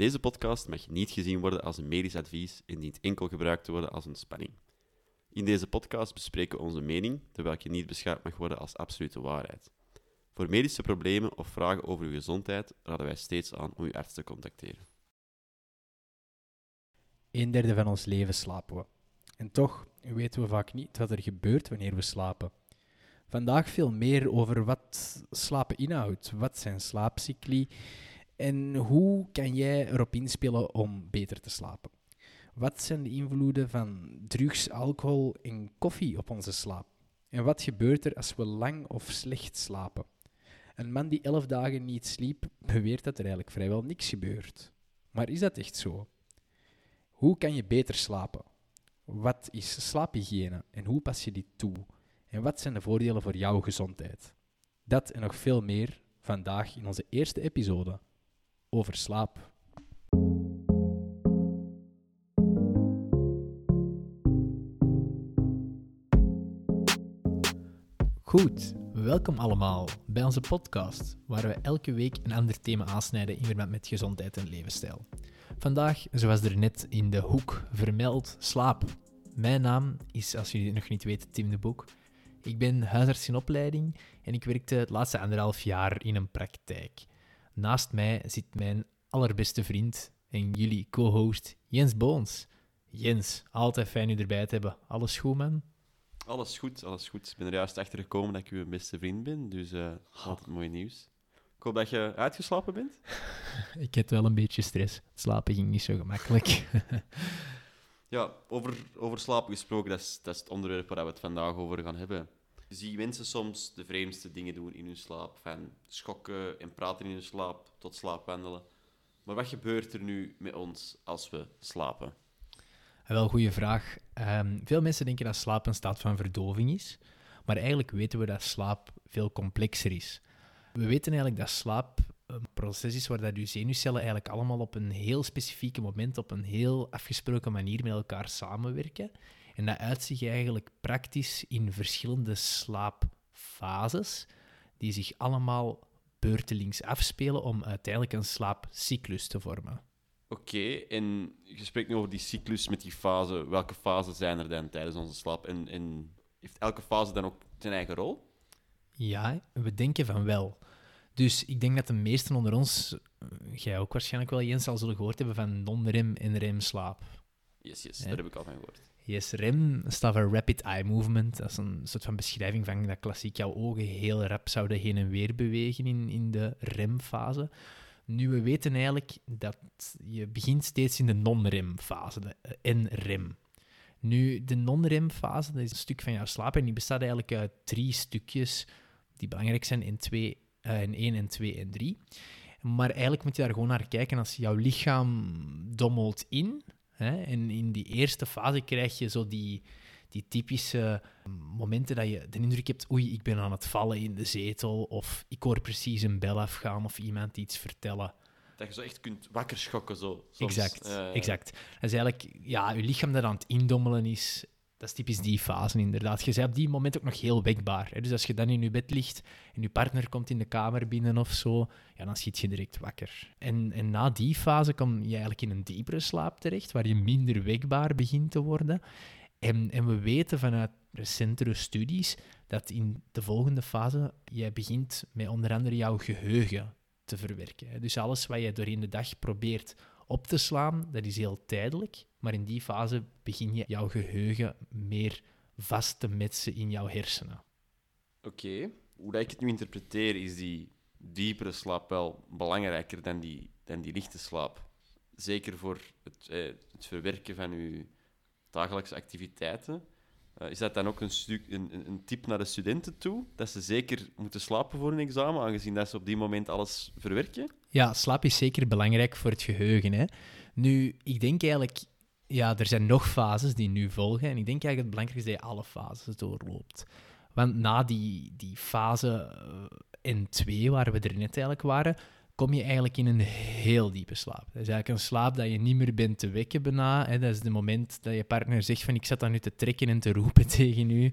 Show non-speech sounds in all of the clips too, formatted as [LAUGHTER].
Deze podcast mag niet gezien worden als een medisch advies en dient enkel gebruikt te worden als ontspanning. In deze podcast bespreken we onze mening, terwijl je niet beschouwd mag worden als absolute waarheid. Voor medische problemen of vragen over uw gezondheid raden wij steeds aan om uw arts te contacteren. Een derde van ons leven slapen we. En toch weten we vaak niet wat er gebeurt wanneer we slapen. Vandaag veel meer over wat slapen inhoudt, wat zijn slaapcycli en hoe kan jij erop inspelen om beter te slapen. Wat zijn de invloeden van drugs, alcohol en koffie op onze slaap? En wat gebeurt er als we lang of slecht slapen? Een man die elf dagen niet sliep, beweert dat er eigenlijk vrijwel niks gebeurt. Maar is dat echt zo? Hoe kan je beter slapen? Wat is slaaphygiëne en hoe pas je die toe? En wat zijn de voordelen voor jouw gezondheid? Dat en nog veel meer vandaag in onze eerste episode over slaap. Goed, welkom allemaal bij onze podcast, waar we elke week een ander thema aansnijden in verband met gezondheid en levensstijl. Vandaag, zoals er net in de hoek vermeld, slaap. Mijn naam is, als jullie het nog niet weten, Tim de Boek. Ik ben huisarts in opleiding en ik werkte het laatste anderhalf jaar in een praktijk. Naast mij zit mijn allerbeste vriend en jullie co-host Jens Boons. Jens, altijd fijn u erbij te hebben. Alles goed, man? Alles goed, alles goed. Ik ben er juist achter gekomen dat ik uw beste vriend ben, dus uh, altijd mooi nieuws. Ik hoop dat je uitgeslapen bent. [LAUGHS] ik heb wel een beetje stress. Slapen ging niet zo gemakkelijk. [LAUGHS] ja, over, over slapen gesproken, dat is, dat is het onderwerp waar we het vandaag over gaan hebben. Je ziet mensen soms de vreemdste dingen doen in hun slaap. Van schokken en praten in hun slaap tot slaapwandelen. Maar wat gebeurt er nu met ons als we slapen? Wel, goede vraag. Um, veel mensen denken dat slaap een staat van verdoving is. Maar eigenlijk weten we dat slaap veel complexer is. We weten eigenlijk dat slaap een proces is waar dat je zenuwcellen eigenlijk allemaal op een heel specifieke moment, op een heel afgesproken manier met elkaar samenwerken. En dat uit zich eigenlijk praktisch in verschillende slaapfases, die zich allemaal beurtelings afspelen om uiteindelijk een slaapcyclus te vormen. Oké, en je spreekt nu over die cyclus met die fase. Welke fasen zijn er dan tijdens onze slaap? En, en heeft elke fase dan ook zijn eigen rol? Ja, we denken van wel. Dus ik denk dat de meesten onder ons, eh, jij ook waarschijnlijk wel, Jens, al zullen gehoord hebben van non-rem en remslaap. Yes, yes, daar heb ik al van gehoord. Yes, REM staat voor Rapid Eye Movement. Dat is een soort van beschrijving van dat klassiek jouw ogen heel rap zouden heen en weer bewegen in, in de REM-fase. Nu, we weten eigenlijk dat je begint steeds in de non-REM-fase, de NREM. Nu, de non-REM-fase, dat is een stuk van jouw slaap en die bestaat eigenlijk uit drie stukjes die belangrijk zijn in, twee, uh, in 1 en 2 en 3. Maar eigenlijk moet je daar gewoon naar kijken als jouw lichaam dommelt in, Hè? En in die eerste fase krijg je zo die, die typische momenten dat je de indruk hebt, oei, ik ben aan het vallen in de zetel, of ik hoor precies een bel afgaan of iemand iets vertellen. Dat je zo echt kunt wakker schokken. Zo, soms. Exact, uh... exact. Dat is eigenlijk, ja, je lichaam dat aan het indommelen is, dat is typisch die fase inderdaad. Je bent op die moment ook nog heel wekbaar. Hè? Dus als je dan in je bed ligt en je partner komt in de kamer binnen of zo, ja, dan schiet je direct wakker. En, en na die fase kom je eigenlijk in een diepere slaap terecht, waar je minder wekbaar begint te worden. En, en we weten vanuit recentere studies dat in de volgende fase jij begint met onder andere jouw geheugen te verwerken. Dus alles wat je doorheen de dag probeert op te slaan, dat is heel tijdelijk. Maar in die fase begin je jouw geheugen meer vast te metsen in jouw hersenen. Oké. Hoe dat ik het nu interpreteer, is die diepere slaap wel belangrijker dan die, dan die lichte slaap. Zeker voor het, eh, het verwerken van je dagelijkse activiteiten. Uh, is dat dan ook een, een, een tip naar de studenten toe? Dat ze zeker moeten slapen voor een examen, aangezien dat ze op die moment alles verwerken? Ja, slaap is zeker belangrijk voor het geheugen. Hè? Nu, ik denk eigenlijk, ja, er zijn nog fases die nu volgen. En ik denk eigenlijk het belangrijkste is dat je alle fases doorloopt. Want na die, die fase N2, waar we er net eigenlijk waren, kom je eigenlijk in een heel diepe slaap. Dat is eigenlijk een slaap dat je niet meer bent te wekken bijna. Hè. Dat is het moment dat je partner zegt van ik zat dan nu te trekken en te roepen [LAUGHS] tegen u.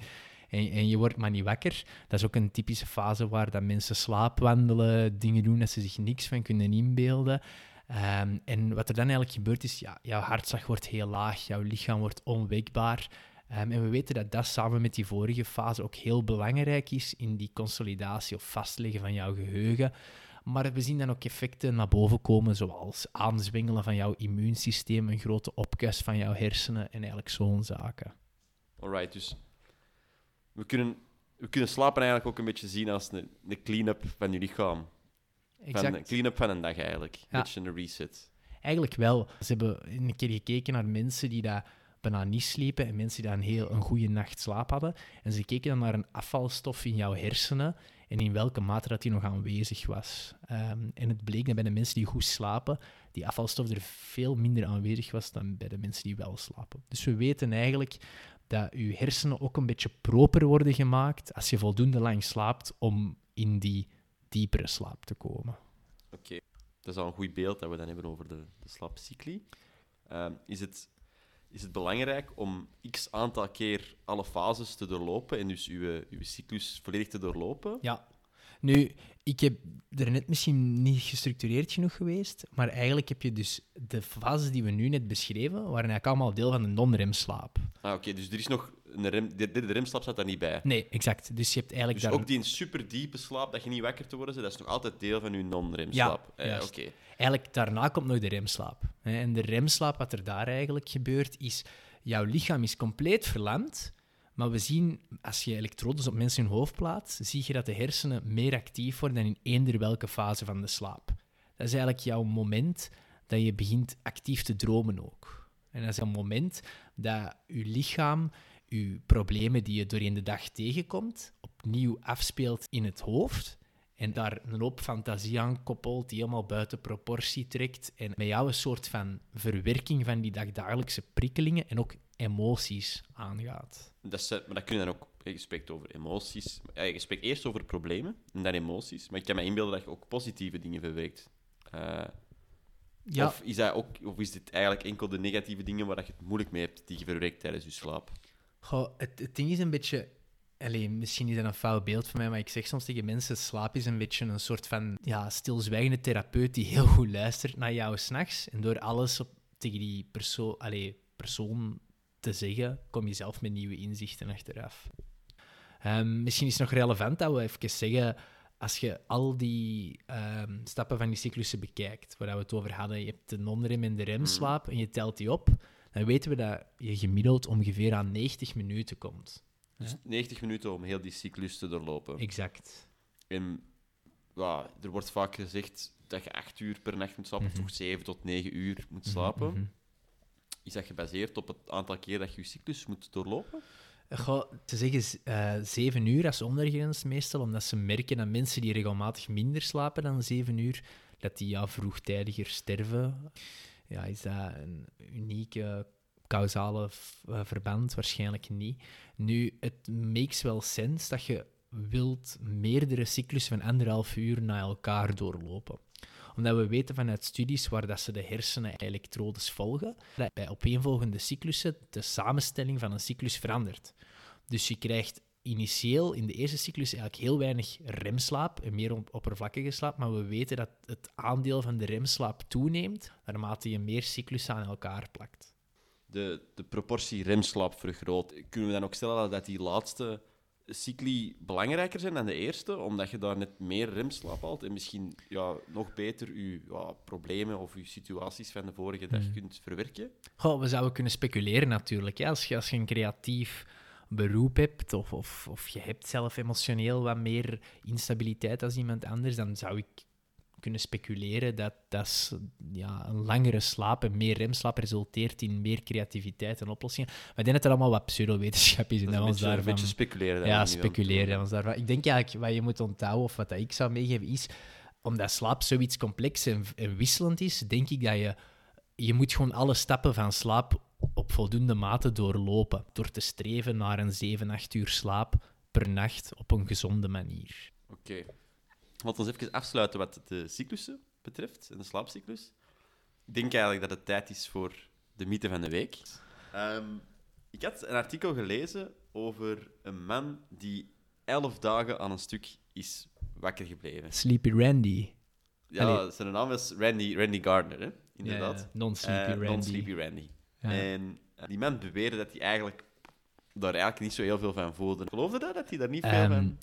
En, en, je wordt maar niet wakker. Dat is ook een typische fase waar dat mensen slaapwandelen, dingen doen dat ze zich niks van kunnen inbeelden. Ehm, en wat er dan eigenlijk gebeurt is, ja, jouw hartslag wordt heel laag, jouw lichaam wordt onweekbaar. Ehm, en we weten dat dat samen met die vorige fase ook heel belangrijk is in die consolidatie of vastleggen van jouw geheugen. Maar we zien dan ook effecten naar boven komen, zoals aanzwengelen van jouw immuunsysteem, een grote opkus van jouw hersenen en eigenlijk zo'n zaken. Alright, dus we kunnen, we kunnen slapen eigenlijk ook een beetje zien als een, een clean-up van je lichaam. Van, een clean-up van een dag eigenlijk. Een Ja. beetje een reset. Eigenlijk wel. Ze hebben een keer gekeken naar mensen die daar bijna niet sliepen en mensen die daar een heel een goede nacht slaap hadden. En ze keken dan naar een afvalstof in jouw hersenen en in welke mate dat die nog aanwezig was. Ehm, en het bleek dat bij de mensen die goed slapen, die afvalstof er veel minder aanwezig was dan bij de mensen die wel slapen. Dus we weten eigenlijk dat je hersenen ook een beetje proper worden gemaakt als je voldoende lang slaapt om in die diepere slaap te komen. Oké, dat is al een goed beeld dat we dan hebben over de, de slaapcycli. Ehm, is, het, is het belangrijk om x aantal keer alle fases te doorlopen en dus uw, uw cyclus volledig te doorlopen? Ja. Nu, ik heb er net misschien niet gestructureerd genoeg geweest, maar eigenlijk heb je dus de fases die we nu net beschreven, waren eigenlijk allemaal deel van de non-remslaap. Ah, oké, dus er is nog een rem, de, de, de remslaap staat daar niet bij. Nee, exact. Dus je hebt eigenlijk Dus daar... ook die super diepe slaap, dat je niet wakker te worden bent, dat is nog altijd deel van je non-remslaap. Ja, Eh. Eigenlijk daarna komt nog de remslaap. En de remslaap, wat er daar eigenlijk gebeurt, is jouw lichaam is compleet verlamd, maar we zien, als je elektrodes op mensen hun hoofd plaatst, zie je dat de hersenen meer actief worden dan in eender welke fase van de slaap. Dat is eigenlijk jouw moment dat je begint actief te dromen ook. En dat is een moment dat je lichaam je problemen die je doorheen de dag tegenkomt, opnieuw afspeelt in het hoofd en daar een hoop fantasie aan koppelt die helemaal buiten proportie trekt en met jou een soort van verwerking van die dagdagelijkse prikkelingen en ook emoties aangaat. Dat is, eh, maar dat kun je dan ook... Je spreekt over emoties. Ja, Je spreekt eerst over problemen en dan emoties. Maar ik kan me inbeelden dat je ook positieve dingen verwerkt. Eh, Ja, Of, is dat ook, of is dit eigenlijk enkel de negatieve dingen waar dat je het moeilijk mee hebt, die je verwerkt tijdens je slaap? Goh, het, het ding is een beetje... Allee, misschien is dat een fout beeld van mij, maar ik zeg soms tegen mensen, slaap is een beetje een soort van ja, stilzwijgende therapeut die heel goed luistert naar jou s'nachts. En door alles op, tegen die perso allee, persoon te zeggen, kom je zelf met nieuwe inzichten achteraf. Ehm, misschien is het nog relevant dat we even zeggen, als je al die ehm, stappen van die cyclussen bekijkt, waar we het over hadden, je hebt de non-rem en de remslaap en je telt die op, dan weten we dat je gemiddeld ongeveer aan 90 minuten komt. Dus 90 minuten om heel die cyclus te doorlopen. Exact. En ja, er wordt vaak gezegd dat je 8 uur per nacht moet slapen, of toch 7 tot 9 uur moet slapen. Mhm. Is dat gebaseerd op het aantal keer dat je je cyclus moet doorlopen? Goh, te zeggen is eh, zeven uur als ondergrens meestal, omdat ze merken dat mensen die regelmatig minder slapen dan zeven uur, dat die ja, vroegtijdiger sterven. Ja, is dat een unieke causale eh, verband? Waarschijnlijk niet. Nu, het makes wel sens dat je wilt meerdere cyclussen van anderhalf uur na elkaar doorlopen omdat we weten vanuit studies waar dat ze de hersenen elektrodes volgen, dat bij opeenvolgende cyclussen de samenstelling van een cyclus verandert. Dus je krijgt initieel in de eerste cyclus eigenlijk heel weinig remslaap en meer op- oppervlakkige slaap, maar we weten dat het aandeel van de remslaap toeneemt naarmate je meer cyclussen aan elkaar plakt. De, de proportie remslaap vergroot. Kunnen we dan ook stellen dat die laatste cycli belangrijker zijn dan de eerste, omdat je daar net meer remslaap haalt en misschien ja, nog beter je ja, problemen of je situaties van de vorige dag kunt verwerken? Goh, we zouden kunnen speculeren natuurlijk. Hè? Als, je, als je een creatief beroep hebt of, of, of je hebt zelf emotioneel wat meer instabiliteit als iemand anders, dan zou ik kunnen speculeren dat, dat ja, een langere slaap en meer remslaap resulteert in meer creativiteit en oplossingen. Maar ik denk dat er allemaal wat pseudowetenschap is en Dat dat een beetje, een beetje speculeren. dat Ja, speculeren. ons daarvan. Ik denk eigenlijk wat je moet onthouden, of wat dat ik zou meegeven, is omdat slaap zoiets complex en, en wisselend is, denk ik dat je, je moet gewoon alle stappen van slaap op voldoende mate doorlopen. Door te streven naar een 7, 8 uur slaap per nacht op een gezonde manier. Oké. Laten we even afsluiten wat de cyclussen betreft, en de slaapcyclus. Ik denk eigenlijk dat het tijd is voor de mythe van de week. Ehm, ik had een artikel gelezen over een man die elf dagen aan een stuk is wakker gebleven. Sleepy Randy. Ja, Allee. zijn naam is Randy, Randy Gardner, hè? Inderdaad. ja, Non-sleepy Eh, Randy. Non-sleepy Randy. Ja. En eh, die man beweerde dat hij eigenlijk daar eigenlijk niet zo heel veel van voelde. Geloofde dat? Dat hij daar niet veel Ehm, van...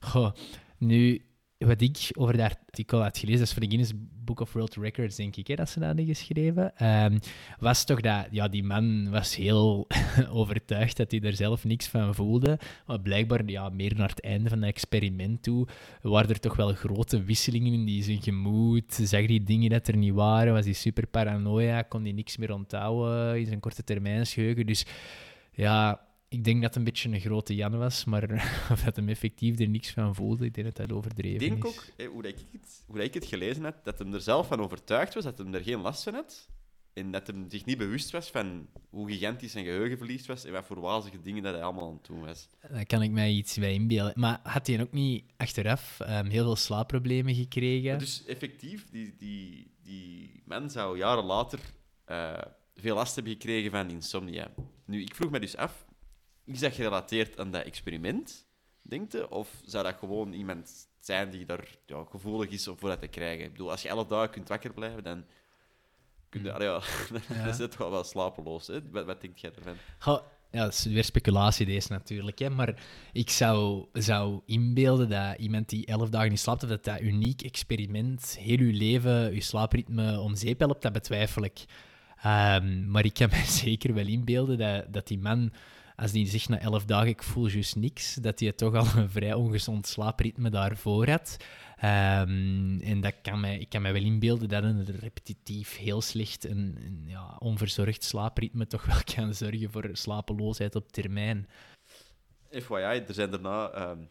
[LAUGHS] Goh, nu, wat ik over dat artikel had gelezen, dat is voor de Guinness Book of World Records, denk ik, dat ze dat hadden geschreven, ehm, was toch dat, ja, die man was heel [LAUGHS] overtuigd dat hij er zelf niks van voelde, maar blijkbaar, ja, meer naar het einde van het experiment toe, waren er toch wel grote wisselingen in die zijn gemoed, zag die dingen dat er niet waren, was hij super paranoia, kon hij niks meer onthouden in zijn korte termijnsgeheugen, dus ja, ik denk dat het een beetje een grote Jan was, maar [LAUGHS] of dat hem effectief er niks van voelde, ik denk dat dat overdreven Ik denk ook, hè, hoe, dat ik het, hoe dat ik het gelezen had, dat hij er zelf van overtuigd was, dat hij er geen last van had. En dat hij zich niet bewust was van hoe gigantisch zijn geheugenverlies was en wat voor wazige dingen dat hij allemaal aan het doen was. Daar kan ik mij iets bij inbeelden. Maar had hij ook niet achteraf ehm, heel veel slaapproblemen gekregen? Dus effectief, die, die, die man zou jaren later eh, veel last hebben gekregen van insomnia. Nu, ik vroeg me dus af, is dat gerelateerd aan dat experiment, denkt je? Of zou dat gewoon iemand zijn die daar ja, gevoelig is om voor dat te krijgen? Ik bedoel, als je elf dagen kunt wakker blijven, dan kun je... allee, ja, [LAUGHS] dan is het wel wel slapeloos. Hè? Wat, wat denk jij ervan? Goh, ja, dat is weer speculatie deze natuurlijk. Hè? Maar ik zou, zou inbeelden dat iemand die elf dagen niet slaapt, of dat dat uniek experiment heel uw leven, uw slaapritme om zeep helpt, dat betwijfel ik. Ehm, maar ik kan [LAUGHS] me zeker wel inbeelden dat, dat die man, als die zegt na elf dagen, ik voel juist niks, dat hij toch al een vrij ongezond slaapritme daarvoor had. Ehm, en dat kan mij, ik kan mij wel inbeelden dat een repetitief, heel slecht en, ja, onverzorgd slaapritme toch wel kan zorgen voor slapeloosheid op termijn. FYI, er zijn daarna ehm,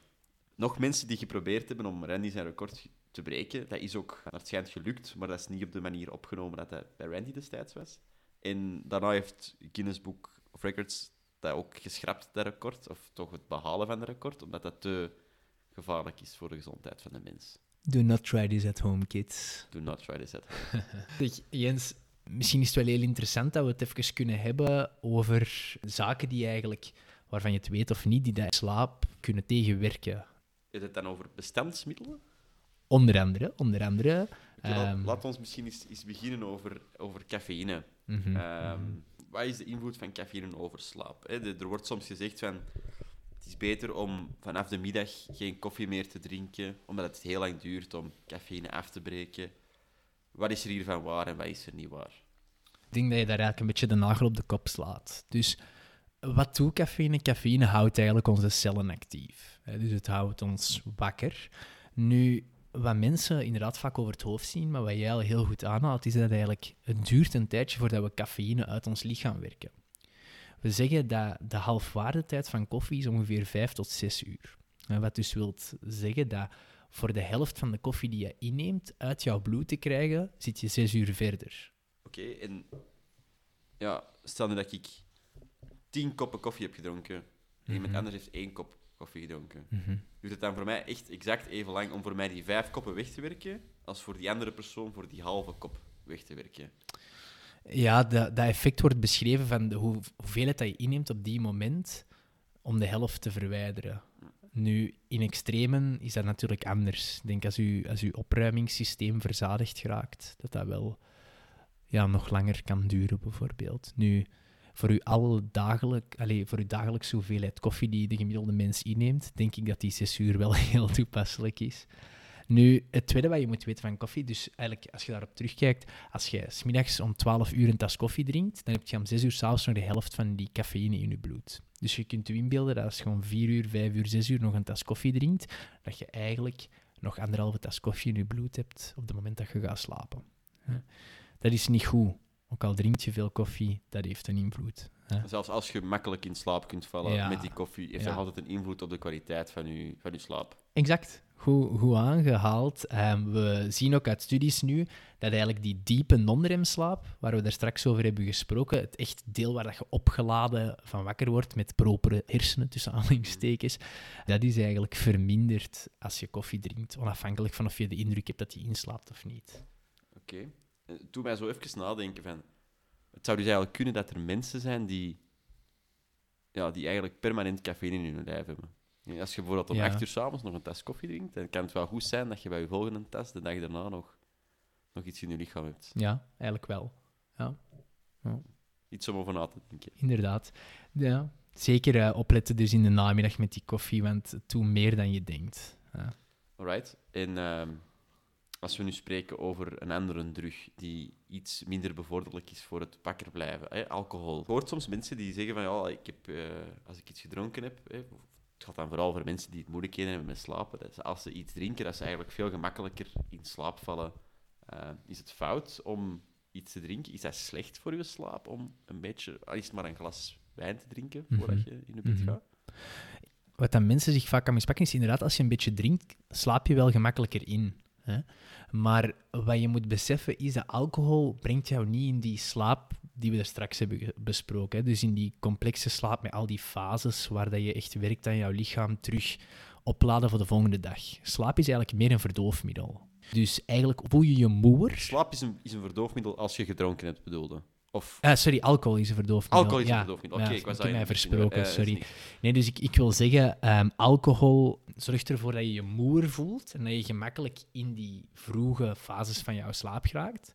nog mensen die geprobeerd hebben om Randy zijn record te breken. Dat is ook naar het schijnt gelukt, maar dat is niet op de manier opgenomen dat dat bij Randy destijds was. En daarna heeft Guinness Book of Records dat ook geschrapt, dat record, of toch het behalen van het record, omdat dat te gevaarlijk is voor de gezondheid van de mens. Do not try this at home, kids. Do not try this at [LAUGHS] Zeg, Jens, misschien is het wel heel interessant dat we het even kunnen hebben over zaken die eigenlijk, waarvan je het weet of niet, die dat slaap kunnen tegenwerken. Is het dan over bestandsmiddelen? Onder andere, onder andere... Laat- ehm, laat ons misschien eens, eens beginnen over, over cafeïne. mhm, Ehm, mhm. Wat is de invloed van cafeïne over slaap? Er wordt soms gezegd van het is beter om vanaf de middag geen koffie meer te drinken, omdat het heel lang duurt om cafeïne af te breken. Wat is er hiervan waar en wat is er niet waar? Ik denk dat je daar eigenlijk een beetje de nagel op de kop slaat. Dus wat doet cafeïne? Cafeïne houdt eigenlijk onze cellen actief. Dus het houdt ons wakker. Nu, wat mensen inderdaad vaak over het hoofd zien, maar wat jij al heel goed aanhaalt, is dat eigenlijk het duurt een tijdje voordat we cafeïne uit ons lichaam werken. We zeggen dat de halfwaardetijd van koffie is ongeveer 5 tot 6 uur. Wat dus wil zeggen dat voor de helft van de koffie die je inneemt uit jouw bloed te krijgen, zit je 6 uur verder. Oké, en ja, stel nu dat ik tien koppen koffie heb gedronken en iemand Mhm. anders heeft één kop koffie gedronken. Mhm. Duurt het dan voor mij echt exact even lang om voor mij die vijf koppen weg te werken, als voor die andere persoon voor die halve kop weg te werken? Ja, dat, dat effect wordt beschreven van de hoe, hoeveelheid dat je inneemt op die moment om de helft te verwijderen. Nu, in extremen is dat natuurlijk anders. Ik denk als u, als uw opruimingssysteem verzadigd geraakt, dat dat wel ja, nog langer kan duren, bijvoorbeeld. Nu, voor uw, alledagelijk, allez, voor uw dagelijkse hoeveelheid koffie die de gemiddelde mens inneemt, denk ik dat die zes uur wel [LAUGHS] heel toepasselijk is. Nu, het tweede wat je moet weten van koffie, dus eigenlijk als je daarop terugkijkt, als je smiddags om 12 uur een tas koffie drinkt, dan heb je om 6 uur s'avonds nog de helft van die cafeïne in je bloed. Dus je kunt je inbeelden dat als je om 4 uur, 5 uur, 6 uur nog een tas koffie drinkt, dat je eigenlijk nog anderhalve tas koffie in je bloed hebt op het moment dat je gaat slapen. Dat is niet goed. Ook al drink je veel koffie, dat heeft een invloed. hè. Zelfs als je makkelijk in slaap kunt vallen Ja. met die koffie, heeft dat altijd een invloed op de kwaliteit van je, van je slaap. Exact. Goed, goed aangehaald. Ehm, we zien ook uit studies nu dat eigenlijk die diepe non-remslaap, waar we daar straks over hebben gesproken, het echt deel waar dat je opgeladen van wakker wordt met propere hersenen, tussen aanhalingstekens, dat is eigenlijk verminderd als je koffie drinkt, onafhankelijk van of je de indruk hebt dat je inslaapt of niet. Oké. Doe mij zo even nadenken van... Het zou dus eigenlijk kunnen dat er mensen zijn die... Ja, die eigenlijk permanent cafeïne in hun lijf hebben. Ja, Als je bijvoorbeeld om Ja. 8 uur s'avonds nog een tas koffie drinkt, dan kan het wel goed zijn dat je bij je volgende tas de dag daarna nog, nog iets in je lichaam hebt. Ja, eigenlijk wel. Ja, Iets om over na te denken. inderdaad. Ja. Zeker eh, opletten dus in de namiddag met die koffie, want het doet meer dan je denkt. Ja. Alright. En ehm, als we nu spreken over een andere drug die iets minder bevorderlijk is voor het wakker blijven, hè, alcohol. Je hoort soms mensen die zeggen van ja, ik heb, eh, als ik iets gedronken heb, hè, het gaat dan vooral voor mensen die het moeilijkheden hebben met slapen, dat als ze iets drinken, dat ze eigenlijk veel gemakkelijker in slaap vallen. Eh, is het fout om iets te drinken? Is dat slecht voor je slaap om een beetje, al is het maar een glas wijn te drinken voordat Mhm. je in je bed Mhm. gaat? Wat dan mensen zich vaak aan mispakken is inderdaad, als je een beetje drinkt, slaap je wel gemakkelijker in. Hè? Maar wat je moet beseffen is dat alcohol brengt jou niet in die slaap die we er straks hebben besproken. Hè? Dus in die complexe slaap met al die fases waar dat je echt werkt aan jouw lichaam terug opladen voor de volgende dag. Slaap is eigenlijk meer een verdoofmiddel. Dus eigenlijk voel je je moer. Slaap is een, is een verdoofmiddel als je gedronken hebt, bedoelde. Of Ah, sorry, alcohol is een verdoofmiddel. alcohol is ja. een verdoofmiddel. Oké, Ja, ik was ik heb daar mij versproken, sorry. Nee, dus ik, ik wil zeggen, ehm, alcohol zorgt ervoor dat je je moer voelt en dat je gemakkelijk in die vroege fases van jouw slaap geraakt.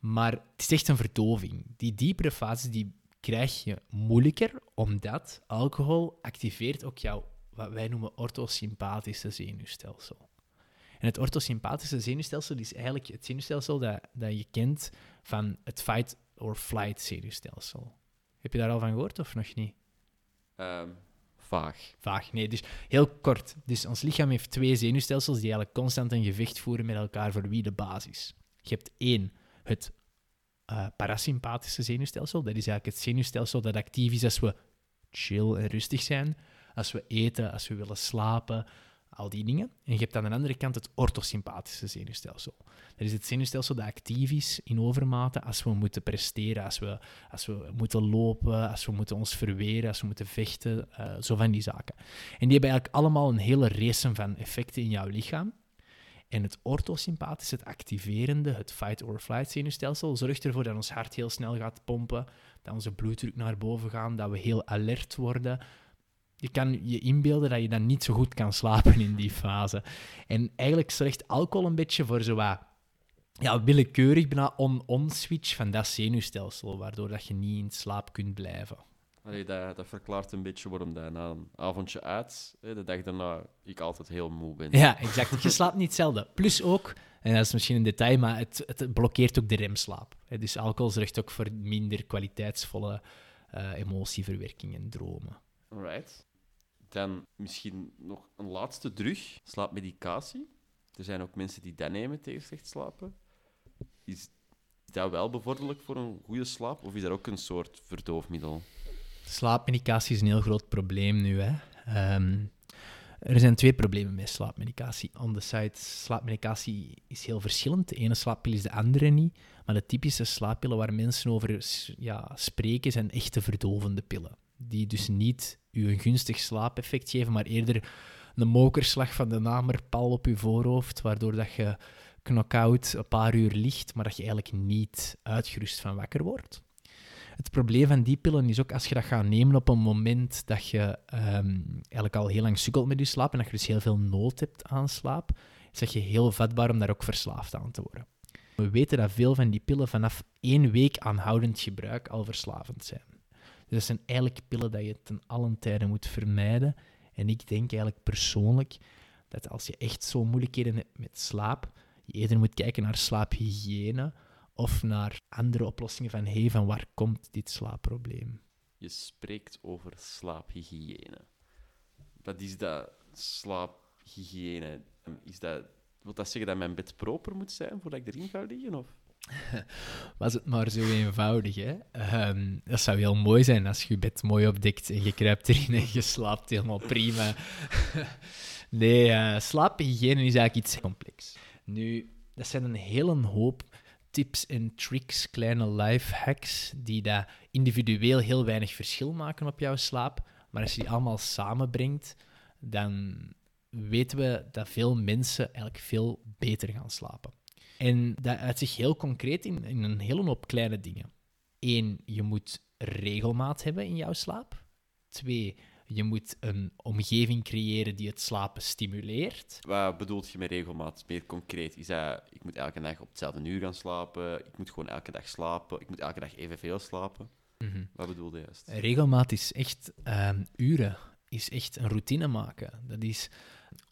Maar het is echt een verdoving. Die diepere fases die krijg je moeilijker, omdat alcohol activeert ook jouw, wat wij noemen, orthosympathische zenuwstelsel. En het orthosympathische zenuwstelsel is eigenlijk het zenuwstelsel dat, dat je kent van het fight or flight zenuwstelsel. Heb je daar al van gehoord of nog niet? Ehm, vaag. Vaag, nee. Dus heel kort. Dus ons lichaam heeft twee zenuwstelsels die eigenlijk constant een gevecht voeren met elkaar voor wie de basis. Je hebt één, het eh, parasympathische zenuwstelsel. Dat is eigenlijk het zenuwstelsel dat actief is als we chill en rustig zijn. Als we eten, als we willen slapen, al die dingen. En je hebt aan de andere kant het orthosympathische zenuwstelsel. Dat is het zenuwstelsel dat actief is in overmate als we moeten presteren, als we, als we moeten lopen, als we moeten ons verweren, als we moeten vechten, eh, zo van die zaken. En die hebben eigenlijk allemaal een hele race van effecten in jouw lichaam. En het orthosympathische, het activerende, het fight-or-flight zenuwstelsel, zorgt ervoor dat ons hart heel snel gaat pompen, dat onze bloeddruk naar boven gaat, dat we heel alert worden. Je kan je inbeelden dat je dan niet zo goed kan slapen in die fase. En eigenlijk zorgt alcohol een beetje voor zo wat ja, willekeurig bijna on-on-switch van dat zenuwstelsel, waardoor dat je niet in slaap kunt blijven. Allee, dat, dat verklaart een beetje waarom dat na een avondje uit, de dag daarna, ik altijd heel moe ben. Ja, exact. Je slaapt niet zelden. Plus ook, en dat is misschien een detail, maar het, het blokkeert ook de remslaap. Dus alcohol zorgt ook voor minder kwaliteitsvolle eh, emotieverwerking en dromen. Alright. Dan misschien nog een laatste drug, slaapmedicatie. Er zijn ook mensen die dat nemen tegen slecht slapen. Is dat wel bevorderlijk voor een goede slaap, of is dat ook een soort verdoofmiddel? Slaapmedicatie is een heel groot probleem nu. Hè. Ehm, er zijn twee problemen met slaapmedicatie. On the site, slaapmedicatie is heel verschillend. De ene slaappil is de andere niet. Maar de typische slaappillen waar mensen over ja, spreken, zijn echte verdovende pillen. Die dus niet u een gunstig slaapeffect geven, maar eerder een mokerslag van de namerpal op je voorhoofd, waardoor dat je knock-out een paar uur ligt, maar dat je eigenlijk niet uitgerust van wakker wordt. Het probleem van die pillen is ook als je dat gaat nemen op een moment dat je ehm, eigenlijk al heel lang sukkelt met je slaap en dat je dus heel veel nood hebt aan slaap, is dat je heel vatbaar om daar ook verslaafd aan te worden. We weten dat veel van die pillen vanaf één week aanhoudend gebruik al verslavend zijn. Dus dat zijn eigenlijk pillen dat je ten allen tijde moet vermijden. En ik denk eigenlijk persoonlijk dat als je echt zo moeilijkheden hebt met slaap, je eerder moet kijken naar slaaphygiëne of naar andere oplossingen van hey, van waar komt dit slaapprobleem? Je spreekt over slaaphygiëne. Wat is dat, slaaphygiëne? Is dat, wil dat zeggen dat mijn bed proper moet zijn voordat ik erin ga liggen? Of? [LAUGHS] Was het maar zo eenvoudig, hè? Ehm, dat zou heel mooi zijn als je je bed mooi opdekt en je kruipt erin en je slaapt helemaal prima. [LAUGHS] nee, eh slaaphygiëne is eigenlijk iets complex. Nu, dat zijn een hele hoop tips en tricks, kleine life hacks, die dat individueel heel weinig verschil maken op jouw slaap. Maar als je die allemaal samenbrengt, dan weten we dat veel mensen eigenlijk veel beter gaan slapen. En dat uit zich heel concreet in, in een hele hoop kleine dingen. Eén, je moet regelmaat hebben in jouw slaap. Twee, Je moet een omgeving creëren die het slapen stimuleert. Wat bedoelt je met regelmaat? Meer concreet. Is dat, ik moet elke dag op hetzelfde uur gaan slapen, ik moet gewoon elke dag slapen, ik moet elke dag evenveel slapen? Wat bedoelde je juist? Regelmaat is echt ehm, uren, is echt een routine maken. Dat is,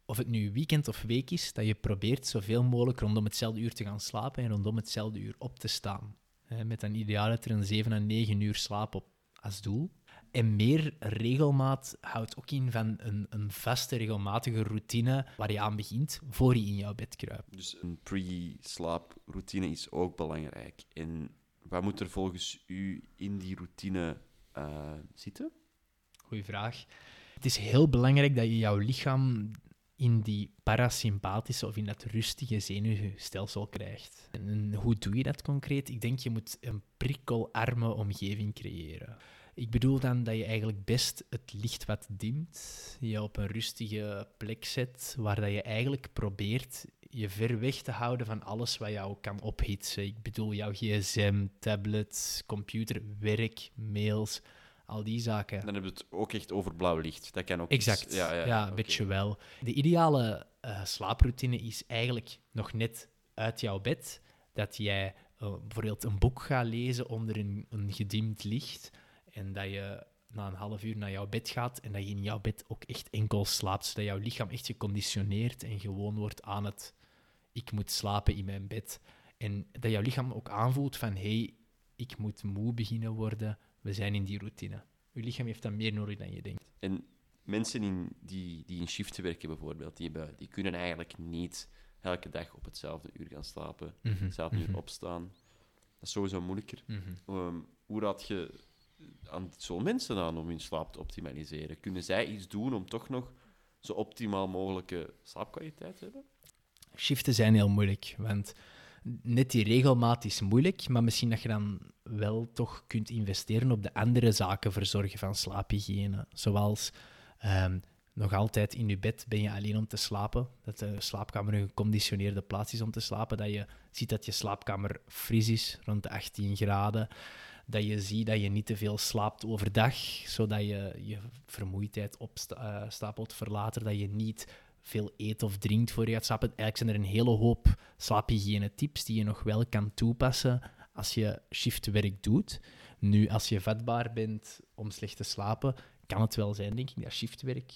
of het nu weekend of week is, dat je probeert zoveel mogelijk rondom hetzelfde uur te gaan slapen en rondom hetzelfde uur op te staan. Met een idealiter een 7 à 9 uur slaap op als doel. En meer regelmaat houdt ook in van een, een vaste, regelmatige routine waar je aan begint voor je in jouw bed kruipt. Dus een pre-slaaproutine is ook belangrijk. En wat moet er volgens u in die routine uh, zitten? Goeie vraag. Het is heel belangrijk dat je jouw lichaam in die parasympathische of in dat rustige zenuwstelsel krijgt. En hoe doe je dat concreet? Ik denk je moet een prikkelarme omgeving creëren. Ik bedoel dan dat je eigenlijk best het licht wat dimt, je op een rustige plek zet, waar dat je eigenlijk probeert je ver weg te houden van alles wat jou kan ophitsen. Ik bedoel jouw gsm, tablet, computer, werk, mails, al die zaken. Dan hebben we het ook echt over blauw licht. Dat kan ook Exact, iets- ja, ja, ja, beetje wel. De ideale eh, slaaproutine is eigenlijk nog net uit jouw bed, dat jij eh, bijvoorbeeld een boek gaat lezen onder een, een gedimd licht en dat je na een half uur naar jouw bed gaat en dat je in jouw bed ook echt enkel slaapt, zodat jouw lichaam echt geconditioneerd en gewoon wordt aan het ik moet slapen in mijn bed. En dat jouw lichaam ook aanvoelt van hé, hey, ik moet moe beginnen worden, we zijn in die routine. Je lichaam heeft dat meer nodig dan je denkt. En mensen in, die, die in shiften werken bijvoorbeeld, die, hebben, die kunnen eigenlijk niet elke dag op hetzelfde uur gaan slapen, Mhm, hetzelfde uur mhm. opstaan. Dat is sowieso moeilijker. Mhm. Ehm, hoe raad je aan zo'n mensen aan om hun slaap te optimaliseren? Kunnen zij iets doen om toch nog zo optimaal mogelijke slaapkwaliteit te hebben? Shiften zijn heel moeilijk, want net die regelmaat is moeilijk, maar misschien dat je dan wel toch kunt investeren op de andere zaken verzorgen van slaaphygiëne. Zoals ehm, nog altijd in je bed ben je alleen om te slapen, dat de slaapkamer een geconditioneerde plaats is om te slapen, dat je ziet dat je slaapkamer fris is, rond de 18 graden, dat je ziet dat je niet te veel slaapt overdag, zodat je je vermoeidheid opstapelt voor later, dat je niet veel eet of drinkt voor je gaat slapen. Eigenlijk zijn er een hele hoop slaaphygiëne-tips die je nog wel kan toepassen als je shiftwerk doet. Nu, als je vatbaar bent om slecht te slapen, kan het wel zijn, denk ik, dat shiftwerk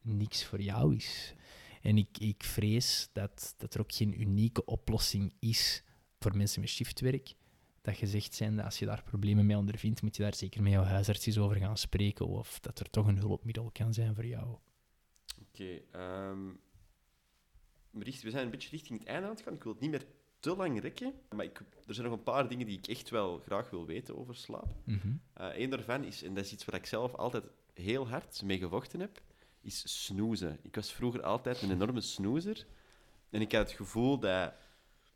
niks voor jou is. En ik, ik vrees dat, dat er ook geen unieke oplossing is voor mensen met shiftwerk. Dat gezegd zijn dat als je daar problemen mee ondervindt, moet je daar zeker met jouw huisarts eens over gaan spreken. Of dat er toch een hulpmiddel kan zijn voor jou. Oké, ehm, richt- we zijn een beetje richting het einde aan het gaan. Ik wil het niet meer te lang rekken, maar ik, er zijn nog een paar dingen die ik echt wel graag wil weten over slaap. Eh een daarvan is, en dat is iets waar ik zelf altijd heel hard mee gevochten heb, is snoezen. Ik was vroeger altijd een enorme snoezer. En ik had het gevoel dat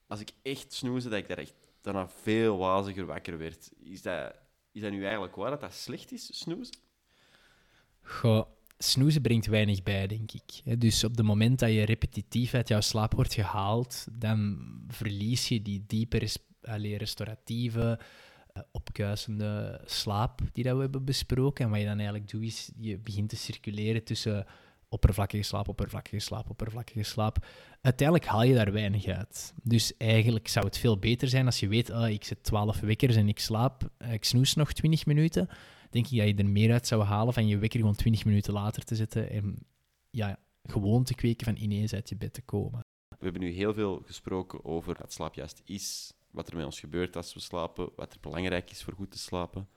als ik echt snoezde, dat ik daar echt daarna veel waziger wakker werd. Is dat, is dat nu eigenlijk waar dat dat slecht is, snoezen? Goh, snoezen brengt weinig bij, denk ik. Dus op het moment dat je repetitief uit jouw slaap wordt gehaald, dan verlies je die diepe, res- allee, restauratieve, eh, opkuisende slaap die dat we hebben besproken. En wat je dan eigenlijk doet, is je begint te circuleren tussen oppervlakkige slaap, oppervlakkige slaap, oppervlakkige slaap. Uiteindelijk haal je daar weinig uit. Dus eigenlijk zou het veel beter zijn als je weet, ah, ik zet 12 wekkers en ik slaap, eh, ik snoes nog 20 minuten denk ik dat je er meer uit zou halen van je wekker gewoon 20 minuten later te zetten en ja, gewoon te kweken van ineens uit je bed te komen. We hebben nu heel veel gesproken over wat slaap juist is, wat er met ons gebeurt als we slapen, wat er belangrijk is voor goed te slapen.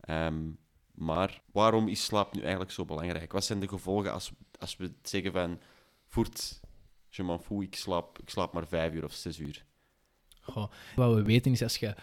Ehm, maar waarom is slaap nu eigenlijk zo belangrijk? Wat zijn de gevolgen als, als we zeggen van... Voert, je m'en fous, ik slaap, ik slaap maar vijf uur of zes uur. Wat we weten is als je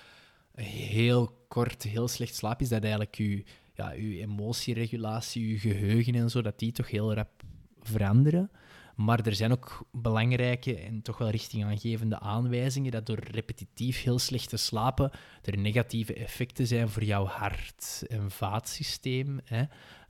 heel kort, heel slecht slaapt, is dat eigenlijk je, ja, je emotieregulatie, je geheugen en zo, dat die toch heel rap veranderen. Maar er zijn ook belangrijke en toch wel richtingaangevende aanwijzingen dat door repetitief heel slecht te slapen er negatieve effecten zijn voor jouw hart- en vaatsysteem. Hè?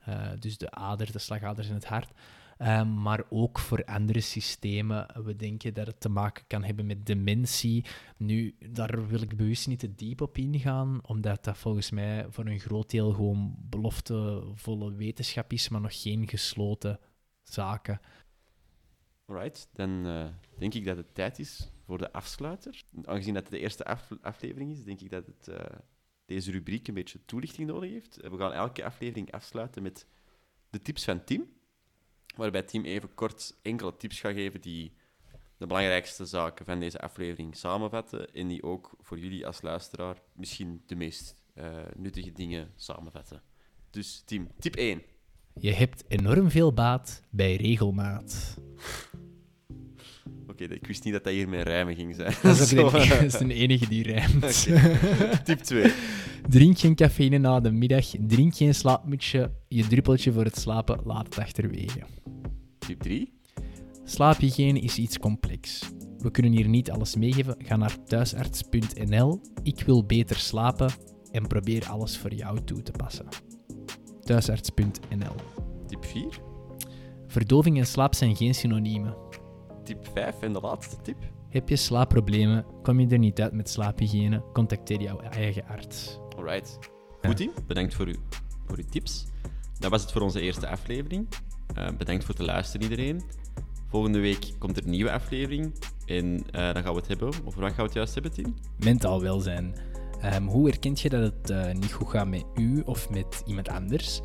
Eh, dus de ader, de slagaders in het hart. Ehm, maar ook voor andere systemen. We denken dat het te maken kan hebben met dementie. Nu, daar wil ik bewust niet te diep op ingaan, omdat dat volgens mij voor een groot deel gewoon beloftevolle wetenschap is, maar nog geen gesloten zaken. Alright, dan eh, denk ik dat het tijd is voor de afsluiter. Aangezien dat het de eerste af- aflevering is, denk ik dat het, eh, deze rubriek een beetje toelichting nodig heeft. Eh, We gaan elke aflevering afsluiten met de tips van Tim. Waarbij Tim even kort enkele tips gaat geven die de belangrijkste zaken van deze aflevering samenvatten. En die ook voor jullie als luisteraar misschien de meest nuttige dingen samenvatten. Dus Tim, tip 1. Je hebt enorm veel baat bij regelmaat. Oké, ik wist niet dat dat hier met rijmen ging zijn. Dat is, [LAUGHS] Zo, de, dat is de enige die rijmt. [LAUGHS] [LAUGHS] Tip 2. Drink geen cafeïne na de middag. Drink geen slaapmutsje. Je druppeltje voor het slapen laat het achterwege. Tip 3. Slaaphygiëne is iets complex. We kunnen hier niet alles meegeven. Ga naar thuisarts.nl. Ik wil beter slapen en probeer alles voor jou toe te passen. Thuisarts.nl. Tip 4. Verdoving en slaap zijn geen synoniemen. Tip 5 en de laatste tip. Heb je slaapproblemen? Kom je er niet uit met slaaphygiëne? Contacteer jouw eigen arts. Alright. Goed, Tim. Bedankt voor, uw, voor uw tips. Dat was het voor onze eerste aflevering. Eh, bedankt voor het luisteren, iedereen. Volgende week komt er een nieuwe aflevering. En eh, dan gaan we het hebben. Over wat gaan we het juist hebben, Tim? Mentaal welzijn. Ehm, hoe herkent je dat het eh, niet goed gaat met u of met iemand anders?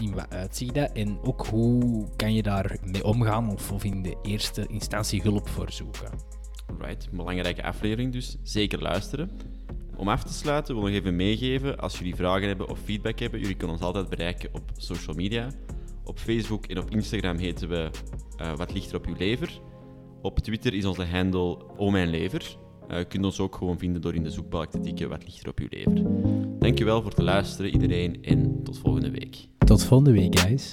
In wat uitziet? En ook hoe kan je daarmee omgaan of, of in de eerste instantie hulp voor zoeken? Alright, een belangrijke aflevering dus. Zeker luisteren. Om af te sluiten wil ik nog even meegeven, als jullie vragen hebben of feedback hebben, jullie kunnen ons altijd bereiken op social media. Op Facebook en op Instagram heten we eh, Wat ligt er op uw lever. Op Twitter is onze handle O Mijn Lever. Eh, je kunt ons ook gewoon vinden door in de zoekbalk te tikken Wat ligt er op uw lever. Dankjewel voor het luisteren iedereen en tot volgende week. Tot volgende week, guys.